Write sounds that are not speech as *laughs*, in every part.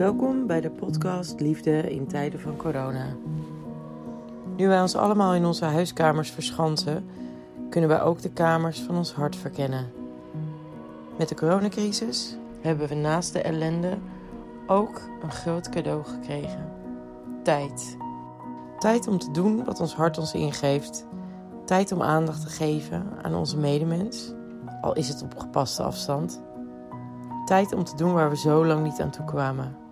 Welkom bij de podcast Liefde in tijden van corona. Nu wij ons allemaal in onze huiskamers verschansen, kunnen wij ook de kamers van ons hart verkennen. Met de coronacrisis hebben we naast de ellende ook een groot cadeau gekregen: tijd. Tijd om te doen wat ons hart ons ingeeft. Tijd om aandacht te geven aan onze medemens, al is het op gepaste afstand. Tijd om te doen waar we zo lang niet aan toe kwamen.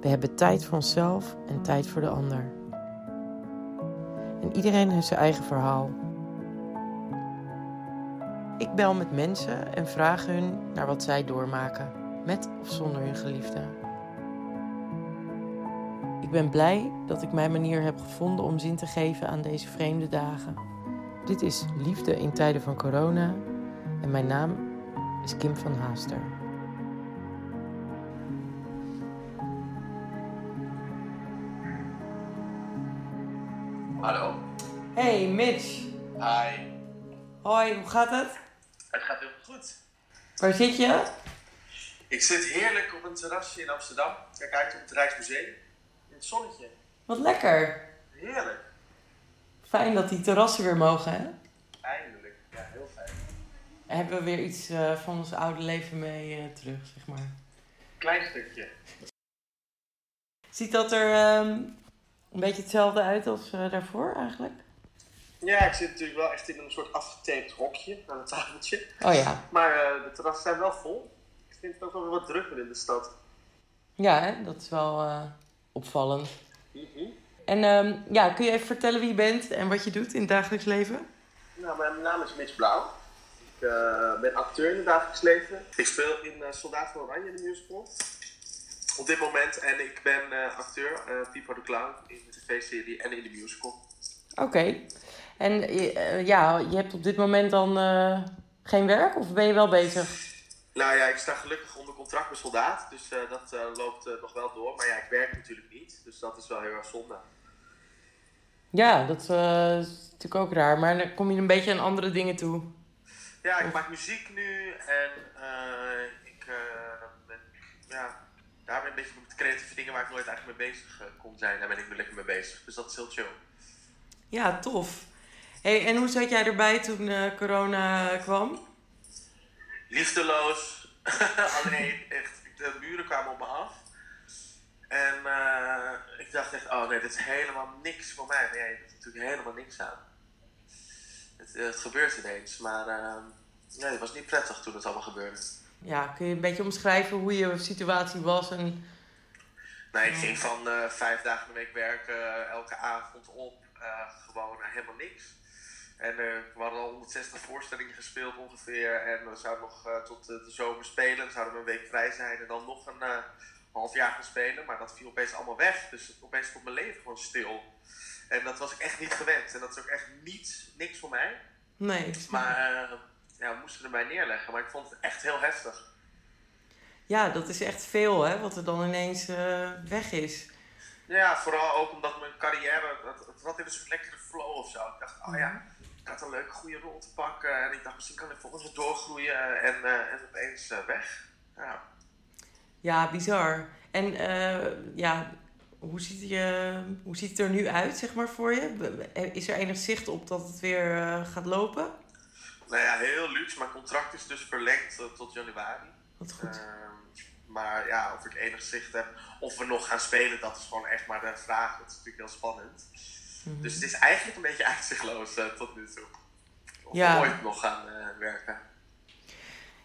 We hebben tijd voor onszelf en tijd voor de ander. En iedereen heeft zijn eigen verhaal. Ik bel met mensen en vraag hun naar wat zij doormaken, met of zonder hun geliefde. Ik ben blij dat ik mijn manier heb gevonden om zin te geven aan deze vreemde dagen. Dit is Liefde in tijden van corona en mijn naam is Kim van Haaster. Hey Mitch. Hi. Hoi, hoe gaat het? Het gaat heel goed. Waar zit je? Ik zit heerlijk op een terrasje in Amsterdam. Kijk uit op het Rijksmuseum. In het zonnetje. Wat lekker. Heerlijk. Fijn dat die terrassen weer mogen, hè? Eindelijk. Ja, heel fijn. Hebben we weer iets eh, van ons oude leven mee eh, terug, zeg maar. Klein stukje. Ziet dat er ehm, een beetje hetzelfde uit als eh, daarvoor eigenlijk? Ja, ik zit natuurlijk wel echt in een soort afgetaped hokje aan het tafeltje. Oh ja. Maar eh, de terrassen zijn wel vol. Ik vind het ook wel wat drukker in de stad. Ja, hè? dat is wel eh, opvallend. Mhm. En ehm, ja, kun je even vertellen wie je bent en wat je doet in het dagelijks leven? Nou, mijn naam is Mitch Blauw. Ik eh, ben acteur in het dagelijks leven. Ik speel in Soldaat van Oranje, de musical. Op dit moment. En ik ben acteur, Pipo de Clown, in de tv-serie en in de musical. Oké. En eh, ja, je hebt op dit moment dan eh, geen werk of ben je wel bezig? Nou ja, ik sta gelukkig onder contract bij Soldaat. Dus eh, dat loopt nog wel door. Maar ja, ik werk natuurlijk niet. Dus dat is wel heel erg zonde. Ja, dat is natuurlijk ook raar. Maar dan kom je een beetje aan andere dingen toe. Ja, ik maak muziek nu. En ik ben, ja, daar ben ik een beetje met creatieve dingen waar ik nooit eigenlijk mee bezig kon zijn. Daar ben ik nu lekker mee bezig. Dus dat is heel chill. Ja, tof. Hey, en hoe zat jij erbij toen eh, corona kwam? liefdeloos. *laughs* Alleen echt, de buren kwamen op me af. En eh, ik dacht echt, oh nee, dit is helemaal niks voor mij. Nee, er is natuurlijk helemaal niks aan. Het, eh, het gebeurt ineens, maar eh, nee, het was niet prettig toen het allemaal gebeurde. Ja, kun je een beetje omschrijven hoe je situatie was? En... Nee, ik ging van vijf dagen in de week werken, elke avond op, gewoon helemaal niks. En eh, we hadden al 160 voorstellingen gespeeld ongeveer. En we zouden nog eh, tot de, de zomer spelen. Dan zouden we een week vrij zijn en dan nog een eh, half jaar gaan spelen. Maar dat viel opeens allemaal weg. Dus opeens stond mijn leven gewoon stil. En dat was ik echt niet gewend. En dat is ook echt niets, niks voor mij. Nee. Maar eh, ja, we moesten erbij neerleggen. Maar ik vond het echt heel heftig. Ja, dat is echt veel, hè, wat er dan ineens eh, weg is. Ja, vooral ook omdat mijn carrière, het, het zat in een soort lekkere flow of zo. Ik dacht, oh ja, ik had een leuke goede rol te pakken. En ik dacht, misschien kan ik volgens mij doorgroeien. En, eh, en opeens eh, weg. Ja. Ja, bizar. En eh, ja, hoe ziet, je, hoe ziet het er nu uit, zeg maar, voor je? Is er enig zicht op dat het weer gaat lopen? Nou ja, heel luxe. Mijn contract is dus verlengd tot januari. Wat goed. Ehm, maar ja, of ik enig zicht heb, of we nog gaan spelen, dat is gewoon echt maar de vraag. Dat is natuurlijk heel spannend. Mhm. Dus het is eigenlijk een beetje *laughs* uitzichtloos eh, tot nu toe. Of Ja. ooit nog gaan eh, werken.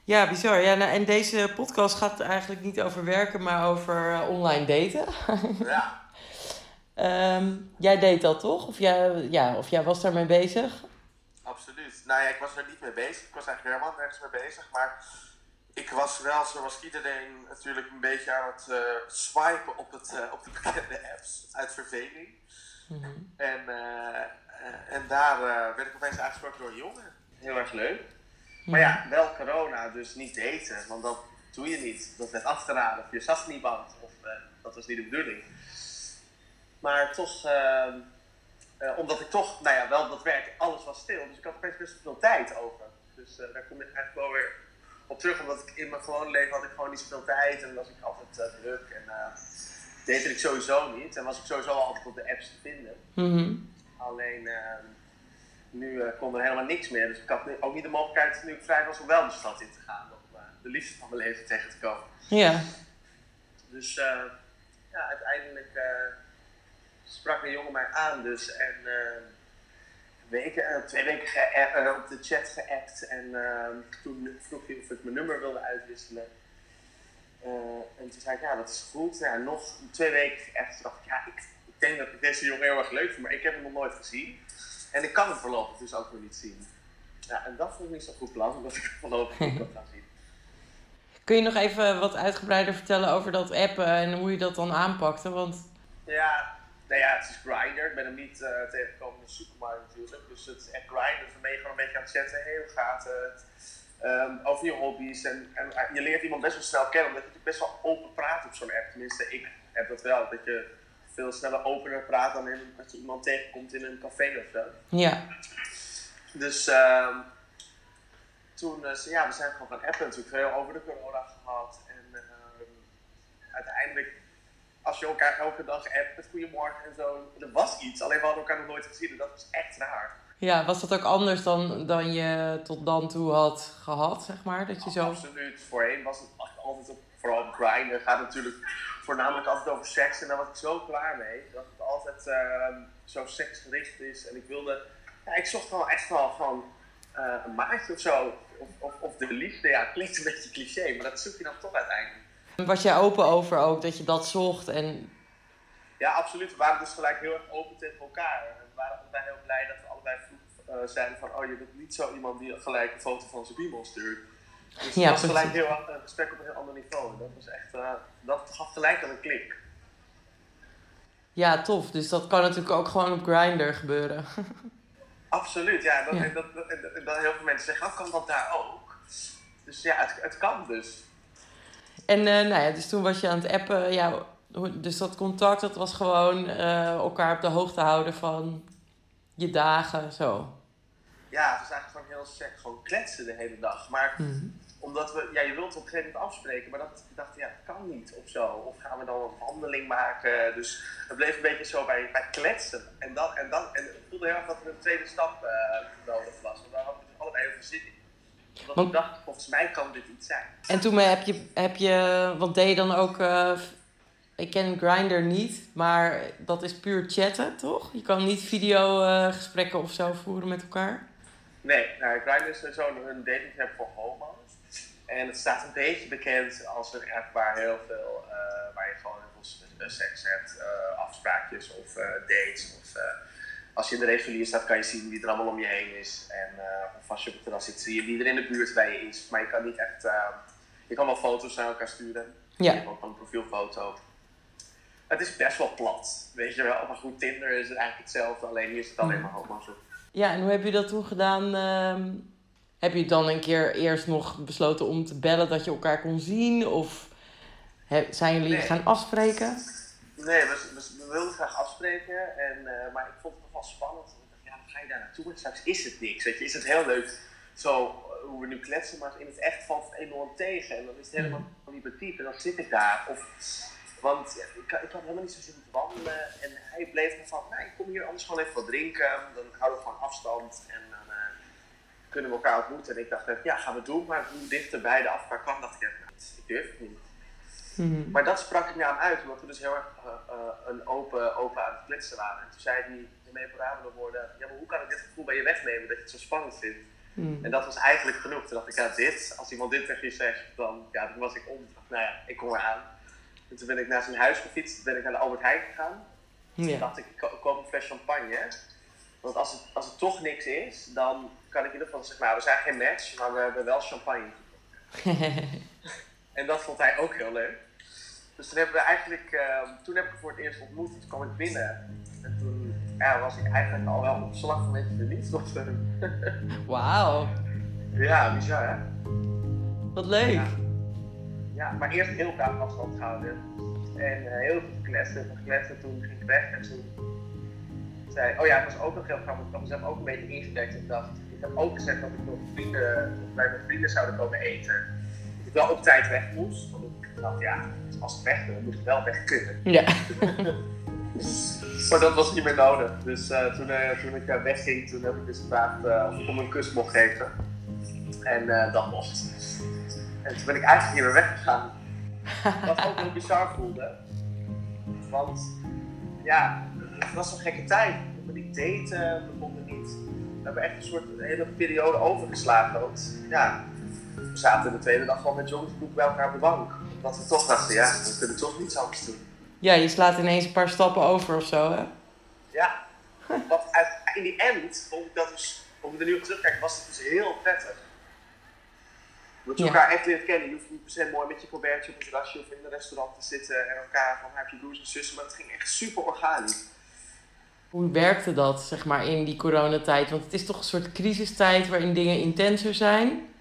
Ja, bizar. Ja, nou, en deze podcast gaat eigenlijk niet over werken, maar over eh, online daten. *laughs* Ja. Ehm, jij deed dat toch? Of jij, ja, of jij was daarmee bezig? Absoluut. Nou ja, ik was er niet mee bezig. Ik was eigenlijk helemaal nergens mee bezig. Maar ik was wel, zoals iedereen, natuurlijk een beetje aan het swipen op, het, op de bekende apps. Uit verveling. Mhm. En, eh, eh, en daar eh, werd ik opeens aangesproken door een jongen. Heel erg leuk. Maar ja, wel corona, dus niet daten. Want dat doe je niet. Dat werd afgeraden. Of je zag niemand. Of eh, dat was niet de bedoeling. Maar toch... ehm, eh, omdat ik toch, nou ja, wel dat werk, alles was stil. Dus ik had opeens best veel tijd over. Dus eh, daar kom ik eigenlijk wel weer op terug, omdat ik in mijn gewone leven had ik gewoon niet zoveel tijd en was ik altijd druk. En deed ik sowieso niet. En was ik sowieso altijd op de apps te vinden. Mhm. Alleen ehm, nu uh, kon er helemaal niks meer. Dus ik had ook niet de mogelijkheid, nu ik vrij was, om wel de stad in te gaan. Om uh, de liefde van mijn leven tegen te komen. Ja. Dus uh, ja, uiteindelijk sprak een jongen mij aan dus. En weken, twee weken op de chat geappt. En ehm, toen vroeg hij of ik mijn nummer wilde uitwisselen. En toen zei ik, ja, dat is goed. Ja, nog twee weken echt dacht ik, ja, ik, ik denk dat ik deze jongen heel erg leuk vind, maar ik heb hem nog nooit gezien. En ik kan het voorlopig dus ook nog niet zien. Ja, en dat vond ik niet zo'n goed plan, omdat ik het voorlopig niet kan gaan zien. *laughs* Kun je nog even wat uitgebreider vertellen over dat appen en hoe je dat dan aanpakte? Want... Ja, nou ja, het is Grindr. Ik ben hem niet uh, tegengekomen in de supermarkt natuurlijk. Dus het is echt Grindr. Dus dan ben je gewoon een beetje aan het chatten. Hoe gaat het? Um, over je hobby's. En, en eh, je leert iemand best wel snel kennen, omdat je best wel open praat op zo'n app. Tenminste, ik heb dat wel. Dat je veel sneller opener praat dan in, als je iemand tegenkomt in een café of zo. Ja. Dus uh, toen, uh, ja, we zijn gewoon gaan appen natuurlijk veel over de corona gehad. En uh, uiteindelijk, als je elkaar elke dag appt met goedemorgen en zo, er was iets. Alleen we hadden elkaar nog nooit gezien en dat was echt raar. Ja, was dat ook anders dan, dan je tot dan toe had gehad, zeg maar? Dat je zo... Absoluut. Voorheen was het altijd op, vooral op grinden. gaat natuurlijk voornamelijk altijd over seks. En daar was ik zo klaar mee. Dat het altijd uh, zo seksgericht is. En ik wilde, ja, ik zocht wel echt wel van uh, een maatje of zo. Of, of, of, de liefde. Ja, het klinkt een beetje cliché, maar dat zoek je dan toch uiteindelijk. Was jij open over ook dat je dat zocht? En... Ja, absoluut. We waren dus gelijk heel erg open tegen elkaar. En we waren allebei heel blij dat we allebei vroeg uh, zeiden van... Oh, je bent niet zo iemand die gelijk een foto van zijn biemel stuurt. Dus ja, het was gelijk heel, een gesprek op een heel ander niveau. Dat, was echt, uh, dat gaf gelijk aan een klik. Ja, tof. Dus dat kan natuurlijk ook gewoon op Grindr gebeuren. *laughs* Absoluut, ja. Dat, ja. Dat, dat, dat, heel veel mensen zeggen, oh, kan dat daar ook? Dus ja, het, het kan dus. En uh, nou ja, dus toen was je aan het appen. Ja, dus dat contact, dat was gewoon uh, elkaar op de hoogte houden van je dagen, zo. Ja, het was eigenlijk gewoon heel sec, gewoon kletsen de hele dag. Maar mm omdat we, ja, je wilt op een gegeven moment afspreken, maar dat, ik dacht, ja, dat kan niet of zo. Of gaan we dan een wandeling maken? Dus het bleef een beetje zo bij, bij kletsen. En, dan, en, dan, en ik voelde heel erg dat er een tweede stap uh, nodig was. Want daar hadden we dus allebei heel veel zin in. Want, ik dacht, volgens mij kan dit iets zijn. En toen heb je, heb je want deed je dan ook, uh, ik ken Grindr niet, maar dat is puur chatten, toch? Je kan niet videogesprekken uh, of zo voeren met elkaar? Nee, nou, Grindr is zo'n een dating app voor homo's. En het staat een beetje bekend als een app waar heel veel, uh, waar je gewoon heel veel seks hebt, uh, afspraakjes of dates. Of, als je in de regulier staat, kan je zien wie er allemaal om je heen is. En of als je op het terras zit, zie je wie er in de buurt bij je is. Maar je kan niet echt, je kan wel foto's naar elkaar sturen. Ja. Je hebt ook een profielfoto. Het is best wel plat, weet je wel. Maar goed, Tinder is het eigenlijk hetzelfde, alleen hier is het alleen maar homo's op. Ja, en hoe heb je dat toen gedaan? Ehm, heb je dan een keer eerst nog besloten om te bellen dat je elkaar kon zien? Of zijn jullie gaan afspreken? Nee, we, we, wilden graag afspreken. En, uh, maar ik vond het nog wel spannend. Ik dacht, ja, dan ga je daar naartoe en straks is het niks. Weet je, is het heel leuk zo uh, hoe we nu kletsen, maar in het echt valt het enorm tegen. En dan is het helemaal mm. niet betiep en dan zit ik daar. Of, want ja, ik, ik had helemaal niet zo zin om te wandelen. En hij bleef me van, nou, ik kom hier anders gewoon even wat drinken. Dan houden we gewoon afstand. En dan uh, kunnen we elkaar ontmoeten. En ik dacht, ja, gaan we doen. Maar hoe dichter bij de afspraak kwam, dacht ik, nou, ik durf het niet. Mm-hmm. Maar dat sprak ik naar hem uit, omdat we dus heel erg uh, uh, een open, open aan het kletsen waren. En toen zei hij memorabele woorden, ja, maar hoe kan ik dit gevoel bij je wegnemen dat je het zo spannend vindt? Mm. En dat was eigenlijk genoeg. Toen dacht ik, ja, dit, als iemand dit tegen je zegt, dan, ja, dan was ik om. Nou ja, ik kom eraan. En toen ben ik naar zijn huis gefietst, ben ik naar de Albert Heijn gegaan. Ja. Toen dacht ik, ik koop een fles champagne. Want als het, als het toch niks is, dan kan ik in ieder geval zeggen, nou, we zijn geen match, maar we hebben wel champagne *laughs* en dat vond hij ook heel leuk. Dus toen hebben we eigenlijk, uh, toen heb ik voor het eerst ontmoet, toen kwam ik binnen. En toen ja, was ik eigenlijk al wel op slag een beetje verliefd op hem. Wauw. Ja, bizar hè? Wat leuk. Ja, ja maar eerst heel graag afstand gehouden. En uh, heel veel gekletst gekletst en toen ging ik weg en toen zei, oh ja, het was ook nog heel grappig, ik had mezelf ook een beetje ingedekt en dacht, ik heb ook gezegd dat ik nog vrienden, bij mijn vrienden zouden komen eten. wel op tijd weg moest. Want ik dacht, ja, als ik weg ben, moet ik wel weg kunnen. Ja. *laughs* maar dat was niet meer nodig. Dus uh, toen, uh, toen ik uh, wegging, toen heb ik dus gevraagd of ik om een kus mocht geven. En dat mocht. En toen ben ik eigenlijk hier weer weggegaan. Wat ook heel bizar voelde. Want ja, het was een gekke tijd. We konden niet daten, we konden niet. We hebben echt een soort een hele periode overgeslagen. Want ja, we zaten de tweede dag gewoon met jongensboek bij elkaar op de bank. Dat we toch dachten, ja, we kunnen toch niets anders doen. Ja, je slaat ineens een paar stappen over of zo, hè? Ja. Want in die end vond ik dat dus, om er nu op terugkijken, was het dus heel prettig. Dat je elkaar echt leert kennen. Je hoeft niet per se mooi met je colbertje op een terrasje of in een restaurant te zitten en elkaar van heb je broers en zussen, maar het ging echt super organisch. Hoe werkte dat, zeg maar, in die coronatijd? Want het is toch een soort crisistijd waarin dingen intenser zijn.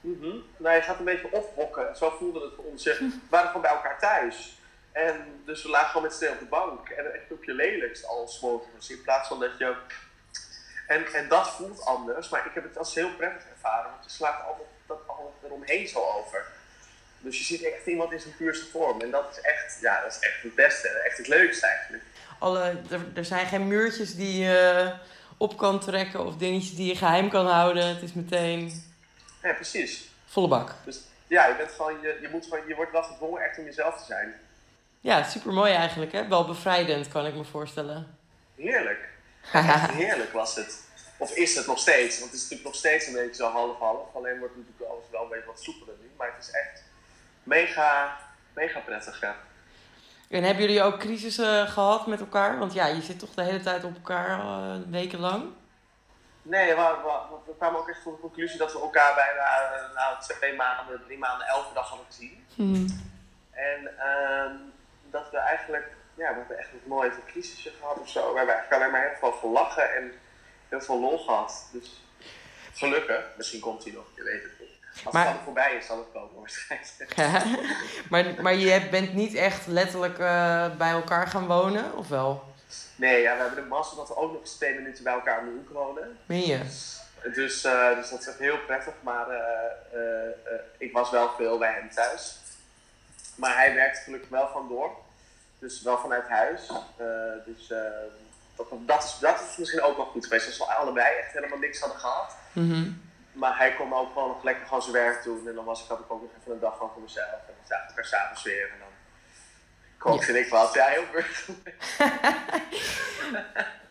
Mm Nou, je gaat een beetje ophokken. Zo voelde het voor ons. We waren gewoon bij elkaar thuis. En dus we lagen gewoon met z'n op de bank. En echt op je lelijkst al smokers. In plaats van dat je... En, en dat voelt anders. Maar ik heb het als heel prettig ervaren. Want je slaat altijd dat alles eromheen zo over. Dus je ziet echt iemand in zijn puurste vorm. En dat is echt, ja, dat is echt het beste. Echt het leukste eigenlijk. Alle, er, er zijn geen muurtjes die je op kan trekken. Of dingetjes die je geheim kan houden. Het is meteen... Ja, precies. Volle bak. Dus ja, je, bent gewoon, je, je, moet gewoon, je wordt wel gedwongen echt om jezelf te zijn. Ja, super mooi eigenlijk. Hè? Wel bevrijdend, kan ik me voorstellen. Heerlijk. *laughs* heerlijk was het. Of is het nog steeds? Want het is natuurlijk nog steeds een beetje zo half-half. Alleen wordt het natuurlijk alles wel een beetje wat soepeler nu. Maar het is echt mega, mega prettig. Ja. En hebben jullie ook crisissen gehad met elkaar? Want ja, je zit toch de hele tijd op elkaar uh, wekenlang? Nee, we, we, we, kwamen ook echt tot de conclusie dat we elkaar bijna nou, twee maanden, drie maanden, elke dag hadden gezien. Hmm. En uh, dat we eigenlijk, ja, we hebben echt nog nooit een crisisje gehad of zo. We hebben eigenlijk alleen maar heel veel gelachen en heel veel lol gehad. Dus gelukkig, misschien komt hij nog, je weet het niet. Als maar, het voorbij is, zal het komen waarschijnlijk. *laughs* maar, maar je bent niet echt letterlijk uh, bij elkaar gaan wonen, of wel? Nee, ja, we hebben de massa dat we ook nog eens twee minuten bij elkaar om de hoek wonen. Meen je? Dus, uh, dus dat is echt heel prettig, maar uh, ik was wel veel bij hem thuis. Maar hij werkt gelukkig wel van door. Dus wel vanuit huis. dus dat, dat, is, dat is misschien ook wel goed geweest. Als we allebei echt helemaal niks hadden gehad. Mm Maar hij kon ook gewoon nog lekker gewoon zijn werk doen. En dan was ik, had ik ook nog even een dag van voor mezelf. En dan zaten we elkaar s'avonds weer. En dan kookte ja. ik wat. Ja, heel burgerlijk. *laughs*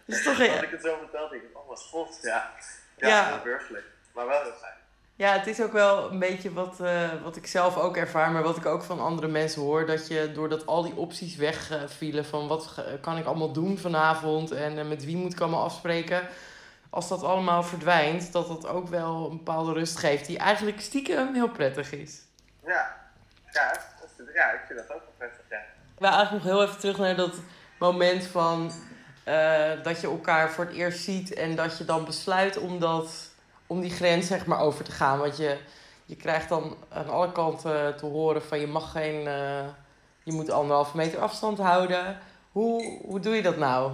is toch. Als ik het zo vertel, denk ik, oh wat god. Ja, ja, ja. heel burgerlijk. Maar wel heel fijn. Ja, het is ook wel een beetje wat, uh, wat ik zelf ook ervaar, maar wat ik ook van andere mensen hoor. Dat je doordat al die opties wegvielen van wat kan ik allemaal doen vanavond en uh, met wie moet ik allemaal afspreken. Als dat allemaal verdwijnt, dat dat ook wel een bepaalde rust geeft die eigenlijk stiekem heel prettig is. Ja, ja, ja ik vind dat ook wel prettig, ja. Ik wil eigenlijk nog heel even terug naar dat moment van uh, dat je elkaar voor het eerst ziet en dat je dan besluit om dat om die grens zeg maar over te gaan. Want je, je krijgt dan aan alle kanten te horen van je mag geen, uh, je moet anderhalve meter afstand houden. Hoe, hoe doe je dat nou?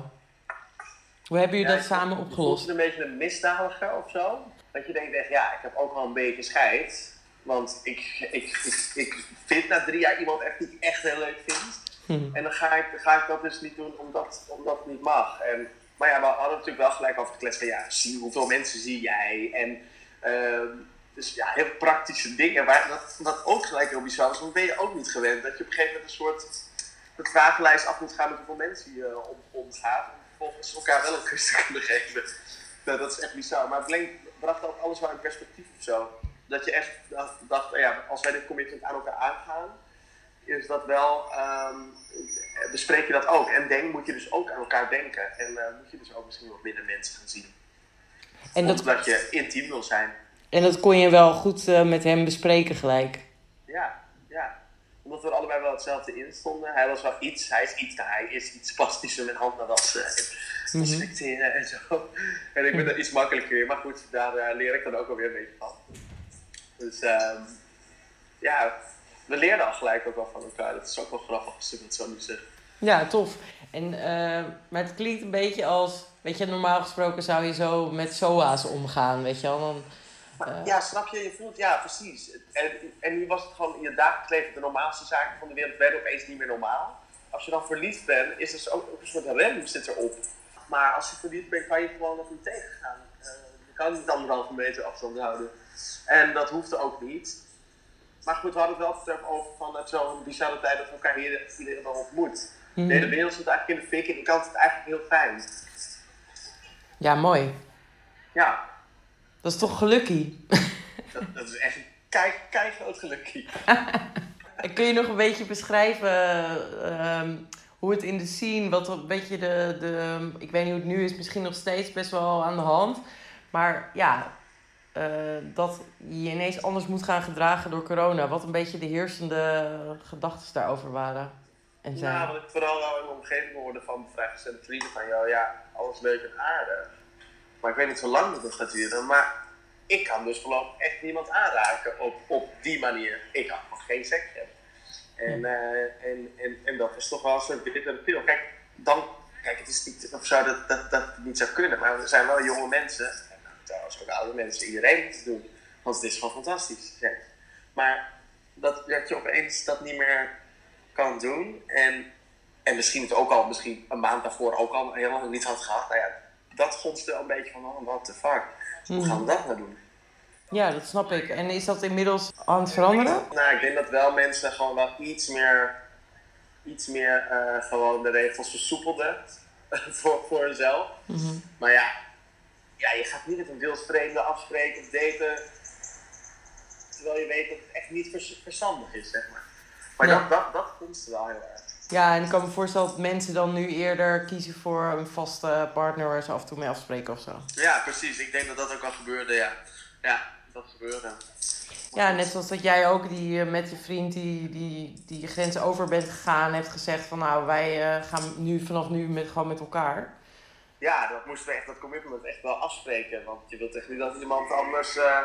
Hoe hebben jullie dat samen opgelost? Je een beetje een misdadiger of zo. Dat je denkt echt, ja, ik heb ook wel een beetje scheid. Want ik, ik, ik, ik vind na drie jaar iemand echt die ik echt heel leuk vind. Hm. En dan ga ik, ga ik dat dus niet doen omdat, omdat het niet mag. En maar ja, we hadden natuurlijk wel gelijk over de klets van ja, zie, hoeveel mensen zie jij? En uh, dus ja, heel praktische dingen. Waar dat, dat ook gelijk heel bizar is, want ben je ook niet gewend. Dat je op een gegeven moment een soort de vragenlijst af moet gaan met hoeveel mensen je uh, om, omgaat. Om vervolgens elkaar wel een kus te kunnen geven. Nou, dat is echt bizar. Maar het bracht ook alles wel in perspectief of zo. Dat je echt dacht, ja, als wij dit commitment aan elkaar aangaan, is dat wel, um, bespreek je dat ook. En denk moet je dus ook aan elkaar denken. En uh, moet je dus ook misschien wat minder mensen gaan zien. En dat, Omdat je intiem wil zijn. En dat kon je wel goed uh, met hem bespreken gelijk. Ja, ja. Omdat we er allebei wel hetzelfde in stonden. Hij was wel iets, hij is iets, hij is iets spastischer met hand naar wassen en mhm. respecteren en zo. En ik ben er iets makkelijker in. Maar goed, daar uh, leer ik dan ook alweer een beetje van. Dus um, ja, we leerden al gelijk ook wel van elkaar. Dat is ook wel grappig als ik het zo nu zeg. Ja, tof. En, uh, maar het klinkt een beetje als, weet je, normaal gesproken zou je zo met SOA's omgaan, weet je wel. Dan Maar, ja, snap je? Je voelt, ja, precies. En, en nu was het gewoon in je dagelijks leven de normaalste zaken van de wereld werden opeens niet meer normaal. Als je dan verliefd bent, is er ook, ook een soort rem zit erop. Maar als je verliefd bent, kan je gewoon nog niet tegengaan. Uh, je kan niet anderhalve meter afstand houden. En dat hoefde ook niet. Maar goed, we hadden het wel over van het zo'n bizarre tijd dat we elkaar hier iedereen wel ontmoet. Mm. De hele wereld zit eigenlijk in de fik en ik kan het eigenlijk heel fijn. Ja, mooi. Ja. Dat is toch gelukkig? *laughs* Dat, dat is echt een kei, kei groot *laughs* en kun je nog een beetje beschrijven uh, hoe het in de scene, wat een beetje de, de, ik weet niet hoe het nu is, misschien nog steeds best wel aan de hand. Maar ja, uh, dat je ineens anders moet gaan gedragen door corona. Wat een beetje de heersende gedachten daarover waren. En zijn. Ja, wat ik vooral wel in mijn omgeving hoorde van vrijgestelde vrienden van jou, ja, alles leuk en aardig. Maar ik weet niet hoe lang dat gaat duren. Maar ik kan dus voorlopig echt niemand aanraken op, op die manier. Ik kan nog geen seks hebben. En, uh, en, en, en dat is toch wel een soort bittere pil. Kijk, dan, kijk, het is niet of zo dat, dat, dat niet zou kunnen. Maar we zijn wel jonge mensen. Trouwens ook oude mensen. Iedereen moet het doen. Want het is gewoon fantastisch. Ja. Maar dat, dat je opeens dat niet meer kan doen. En, en misschien het ook al, misschien een maand daarvoor ook al heel lang niet had gehad. Nou ja, dat gonste wel een beetje van, oh, what the fuck. Hoe gaan we dat nou doen? Ja, dat snap ik. En is dat inmiddels aan het veranderen? Nou, ik denk dat wel mensen gewoon wel iets meer, iets meer uh, gewoon de regels versoepelden *laughs* voor, voor hunzelf. Mhm. Maar ja, ja, je gaat niet met een wildvreemde afspreken of daten, terwijl je weet dat het echt niet verstandig is, zeg maar. Maar dat, dat, dat gunst wel heel erg. Ja, en ik kan me voorstellen dat mensen dan nu eerder kiezen voor een vaste partner waar ze af en toe mee afspreken of zo. Ja, precies. Ik denk dat dat ook al gebeurde, ja. Ja, dat gebeurde. Ja, net zoals dat jij ook die, eh, met je vriend die, die, die grens over bent gegaan, hebt gezegd van nou, wij uh, gaan nu vanaf nu met, gewoon met elkaar. Ja, dat moesten we echt, dat commitment echt wel afspreken. Want je wilt echt niet dat iemand anders. Uh,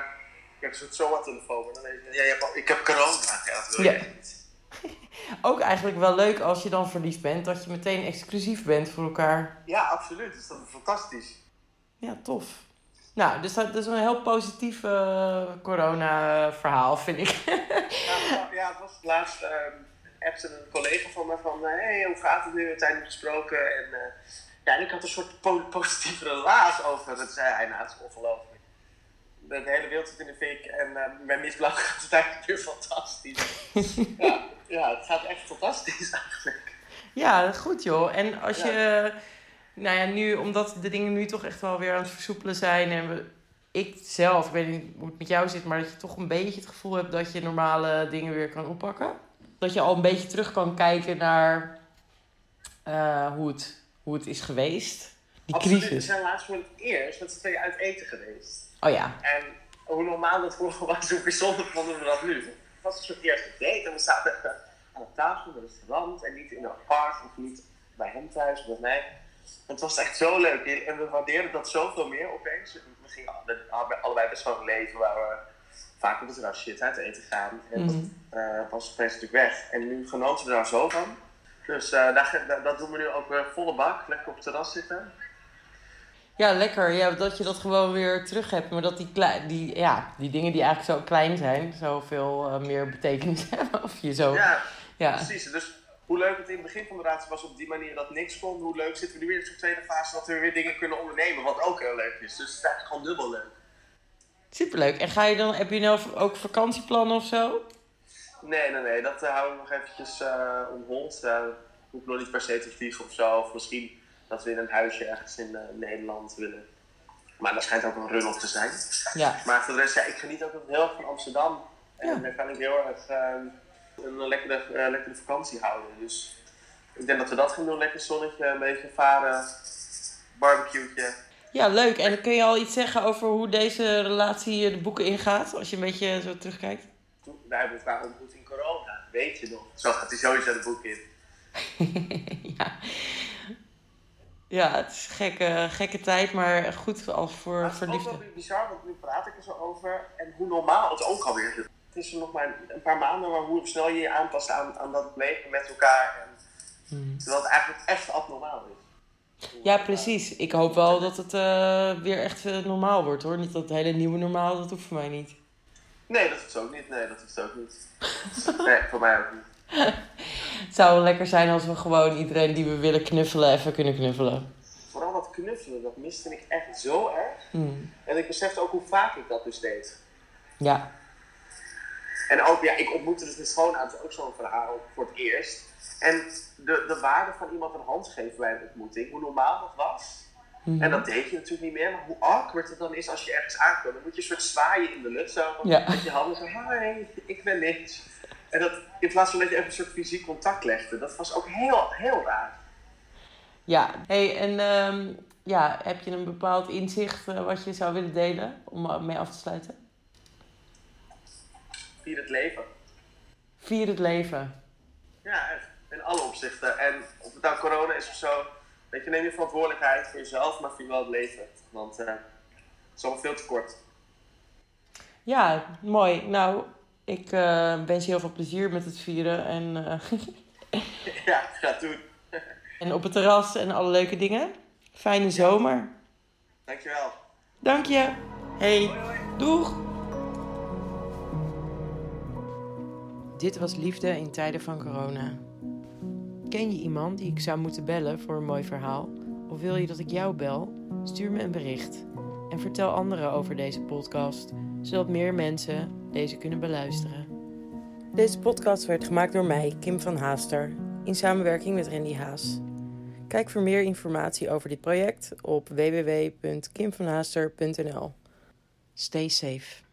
ik heb een soort zoa-telefoon. Dan weet je, ja, je hebt al, ik heb corona. Ja, dat wil je ja. niet. *laughs* ook eigenlijk wel leuk als je dan verliefd bent, dat je meteen exclusief bent voor elkaar. Ja, absoluut. Dus dat is fantastisch. Ja, tof. Nou, dus dat, is een heel positief uh, corona-verhaal, vind ik. *laughs* ja, ja, het was laatst. Uh, appte een collega van me van: hé, hey, hoe gaat het nu? We hebben gesproken. En, uh, ja, en ik had een soort po positieve relaas over. Dat zei hij, nou, het is ongelooflijk de, hele wereld zit in de fik en uh, bij Miss gaat het eigenlijk weer fantastisch. ja, ja, het gaat echt fantastisch eigenlijk. Ja, goed joh. En als je, nou ja, nu, omdat de dingen nu toch echt wel weer aan het versoepelen zijn en we, ik zelf, ik weet niet hoe het met jou zit, maar dat je toch een beetje het gevoel hebt dat je normale dingen weer kan oppakken. Dat je al een beetje terug kan kijken naar uh, hoe, het, hoe het is geweest. Die Absoluut. crisis. We zijn laatst voor het eerst met z'n tweeën uit eten geweest. Oh ja. En hoe normaal dat vroeger *laughs* was, hoe bijzonder vonden we dat nu. Het was een soort eerste date en we zaten *laughs* aan de tafel in het restaurant en niet in een park of niet bij hem thuis of bij mij. Het was echt zo leuk en we waardeerden dat zoveel meer opeens. We gingen allebei best wel een leven waar we vaak op het rasje uit eten gaan. En mm dat uh, was opeens natuurlijk weg. En nu genoten we daar zo van. Dus uh, dat, dat doen we nu ook weer volle bak, lekker op het terras zitten. Ja, lekker. Ja, dat je dat gewoon weer terug hebt. Maar dat die, die, ja, die dingen die eigenlijk zo klein zijn, zoveel uh, meer betekenis *laughs* hebben. Of je zo... Ja, ja, precies. Dus hoe leuk het in het begin van de relatie was op die manier dat niks kon. Hoe leuk zitten we nu weer in zo'n tweede fase dat we weer dingen kunnen ondernemen. Wat ook heel leuk is. Dus het is eigenlijk gewoon dubbel leuk. Superleuk. En ga je dan, heb je nou ook vakantieplannen of zo? Nee, nee, nee. Dat uh, houden we nog eventjes uh, on hold. Hoef nog niet per se te vliegen of zo. Of misschien dat we in een huisje ergens in uh, Nederland willen. Maar dat schijnt ook een run op te zijn. Ja. *laughs* Maar voor de rest, ja, ik geniet ook heel erg van Amsterdam. En ja. dan kan ik heel erg uh, een lekkere, uh, lekkere vakantie houden. Dus ik denk dat we dat gaan doen. Lekker zonnetje, een beetje varen, barbecue. Ja, leuk. En kun je al iets zeggen over hoe deze relatie de boeken ingaat? Als je een beetje zo terugkijkt. Wij hebben elkaar ontmoet in corona. Weet je nog? Zo gaat hij sowieso de boek in. *laughs* ja. Ja, het is een gekke, gekke tijd, maar goed als voor, voor liefde. Het is ook wel bizar, want nu praat ik er zo over. En hoe normaal het ook alweer is. Het is er nog maar een paar maanden, maar hoe snel je je aanpast aan, aan dat leven met elkaar. En, hmm. Terwijl het eigenlijk echt abnormaal is. Ja, precies. Ik hoop wel dat het eh, weer echt eh, normaal wordt hoor. Niet dat het hele nieuwe normaal, dat hoeft voor mij niet. Nee, dat hoeft ook niet. Nee, dat hoeft ook niet. nee, voor mij ook niet. Het zou wel lekker zijn als we gewoon iedereen die we willen knuffelen even kunnen knuffelen. Vooral dat knuffelen, dat miste ik echt zo erg. Hmm. En ik besefte ook hoe vaak ik dat dus deed. Ja. En ook, ja, ik ontmoette dus mijn schoonouders ook zo'n verhaal voor het eerst. En de, de waarde van iemand een hand geven bij een ontmoeting, hoe normaal dat was. Mhm. En dat deed je natuurlijk niet meer, maar hoe awkward het dan is als je ergens aankomt. Dan moet je een soort zwaaien in de lucht zo. Ja. Met je handen zo, hi, ik ben niks. En dat, in plaats van dat je even een soort fysiek contact legde, dat was ook heel, heel raar. Ja. Hey, en ehm, ja, heb je een bepaald inzicht eh, wat je zou willen delen om eh, mee af te sluiten? Vier het leven. Vier het leven. Ja, echt. In alle opzichten. En of het nou corona is of zo, weet je, neem je verantwoordelijkheid voor jezelf, maar vier wel het leven. Want eh, het is allemaal veel te kort. Ja, mooi. Nou, ik eh, wens je heel veel plezier met het vieren en, eh, *laughs* ja, ga doen. *laughs* en op het terras en alle leuke dingen. Fijne zomer. Dankjewel. Dank je. Hey, doeg! Dit was Liefde in tijden van corona. Ken je iemand die ik zou moeten bellen voor een mooi verhaal? Of wil je dat ik jou bel? Stuur me een bericht. En vertel anderen over deze podcast, zodat meer mensen deze kunnen beluisteren. Deze podcast werd gemaakt door mij, Kim van Haaster, in samenwerking met Randy Haas. Kijk voor meer informatie over dit project op www.kimvanhaaster.nl. Stay safe.